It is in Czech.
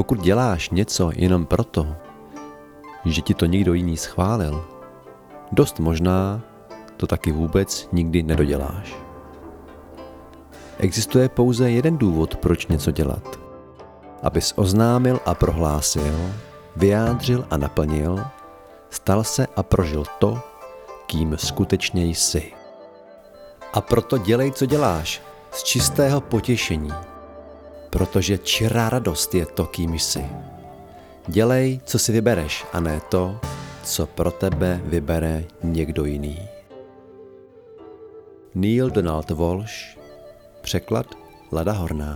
Pokud děláš něco jenom proto, že ti to někdo jiný schválil, dost možná to taky vůbec nikdy nedoděláš. Existuje pouze jeden důvod, proč něco dělat. Abys oznámil a prohlásil, vyjádřil a naplnil, stal se a prožil to, kým skutečně jsi. A proto dělej, co děláš, z čistého potěšení, protože čirá radost je to, kým jsi. Dělej, co si vybereš, a ne to, co pro tebe vybere někdo jiný. Neil Donald Walsh Překlad Lada Horná